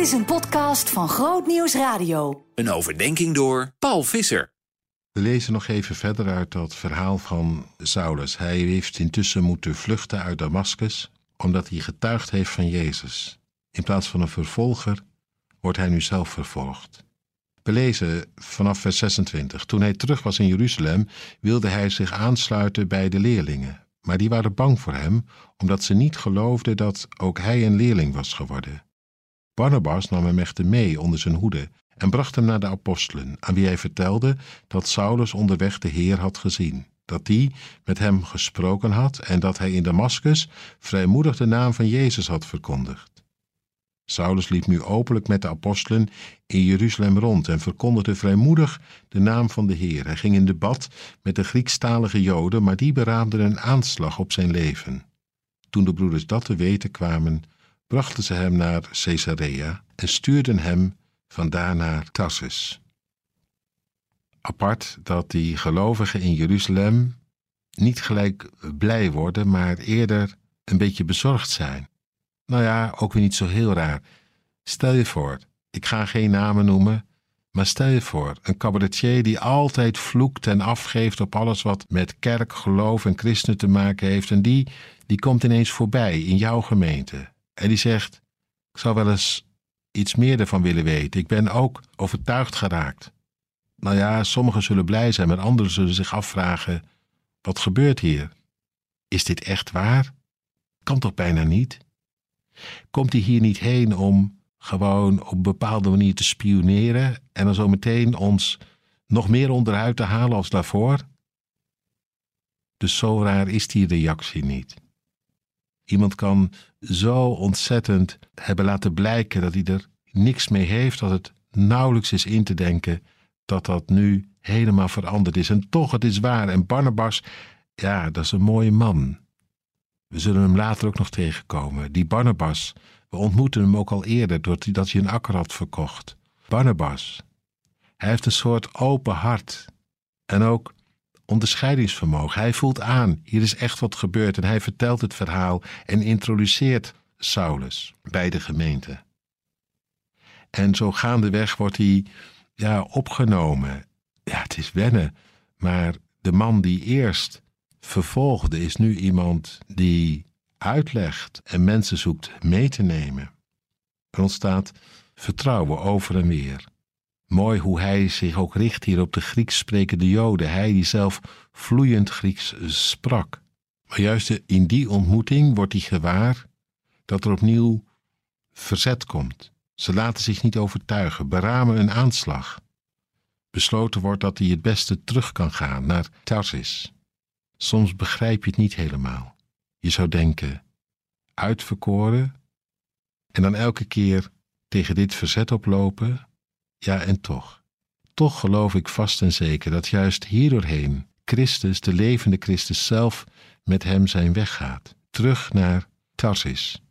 Dit is een podcast van Groot Nieuws Radio. Een overdenking door Paul Visser. We lezen nog even verder uit dat verhaal van Saulus. Hij heeft intussen moeten vluchten uit Damascus, omdat hij getuigd heeft van Jezus. In plaats van een vervolger wordt hij nu zelf vervolgd. We lezen vanaf vers 26. Toen hij terug was in Jeruzalem, wilde hij zich aansluiten bij de leerlingen. Maar die waren bang voor hem, omdat ze niet geloofden dat ook hij een leerling was geworden. Barnabas nam hem echter mee onder zijn hoede en bracht hem naar de apostelen, aan wie hij vertelde dat Saulus onderweg de Heer had gezien, dat die met hem gesproken had en dat hij in Damascus vrijmoedig de naam van Jezus had verkondigd. Saulus liep nu openlijk met de apostelen in Jeruzalem rond en verkondigde vrijmoedig de naam van de Heer. Hij ging in debat met de Griekstalige Joden, maar die beraamden een aanslag op zijn leven. Toen de broeders dat te weten kwamen, brachten ze hem naar Caesarea en stuurden hem vandaar naar Tarsus. Apart dat die gelovigen in Jeruzalem niet gelijk blij worden, maar eerder een beetje bezorgd zijn. Nou ja, ook weer niet zo heel raar. Stel je voor, ik ga geen namen noemen, maar stel je voor, een cabaretier die altijd vloekt en afgeeft op alles wat met kerk, geloof en christenen te maken heeft, en die, die komt ineens voorbij in jouw gemeente. En die zegt: Ik zou wel eens iets meer ervan willen weten. Ik ben ook overtuigd geraakt. Nou ja, sommigen zullen blij zijn, maar anderen zullen zich afvragen: Wat gebeurt hier? Is dit echt waar? Kan toch bijna niet? Komt hij hier niet heen om gewoon op een bepaalde manier te spioneren en dan zo meteen ons nog meer onderuit te halen als daarvoor? Dus zo raar is die reactie niet. Iemand kan zo ontzettend hebben laten blijken dat hij er niks mee heeft, dat het nauwelijks is in te denken dat dat nu helemaal veranderd is. En toch, het is waar. En Barnabas, ja, dat is een mooie man. We zullen hem later ook nog tegenkomen. Die Barnabas, we ontmoeten hem ook al eerder doordat hij een akker had verkocht. Barnabas, hij heeft een soort open hart. En ook onderscheidingsvermogen. Hij voelt aan, hier is echt wat gebeurd en hij vertelt het verhaal en introduceert Saulus bij de gemeente. En zo gaandeweg wordt hij ja, opgenomen. Ja, het is wennen, maar de man die eerst vervolgde is nu iemand die uitlegt en mensen zoekt mee te nemen. Er ontstaat vertrouwen over en weer. Mooi hoe hij zich ook richt hier op de Grieks sprekende Joden, hij die zelf vloeiend Grieks sprak. Maar juist in die ontmoeting wordt hij gewaar dat er opnieuw verzet komt. Ze laten zich niet overtuigen, beramen een aanslag. Besloten wordt dat hij het beste terug kan gaan naar Tarsis. Soms begrijp je het niet helemaal. Je zou denken, uitverkoren en dan elke keer tegen dit verzet oplopen, ja, en toch. Toch geloof ik vast en zeker dat juist hierdoorheen Christus, de levende Christus zelf, met hem zijn weg gaat. Terug naar Tarsis.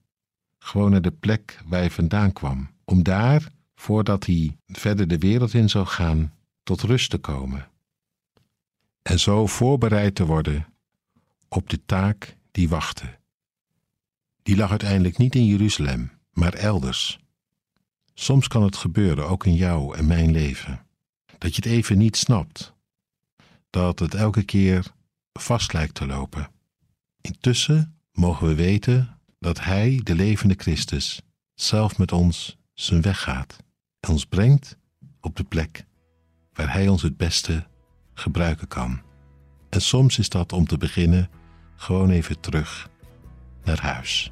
Gewoon naar de plek waar hij vandaan kwam. Om daar, voordat hij verder de wereld in zou gaan, tot rust te komen. En zo voorbereid te worden op de taak die wachtte. Die lag uiteindelijk niet in Jeruzalem, maar elders Soms kan het gebeuren, ook in jou en mijn leven, dat je het even niet snapt, dat het elke keer vast lijkt te lopen. Intussen mogen we weten dat Hij, de levende Christus, zelf met ons zijn weg gaat en ons brengt op de plek waar Hij ons het beste gebruiken kan. En soms is dat om te beginnen gewoon even terug naar huis.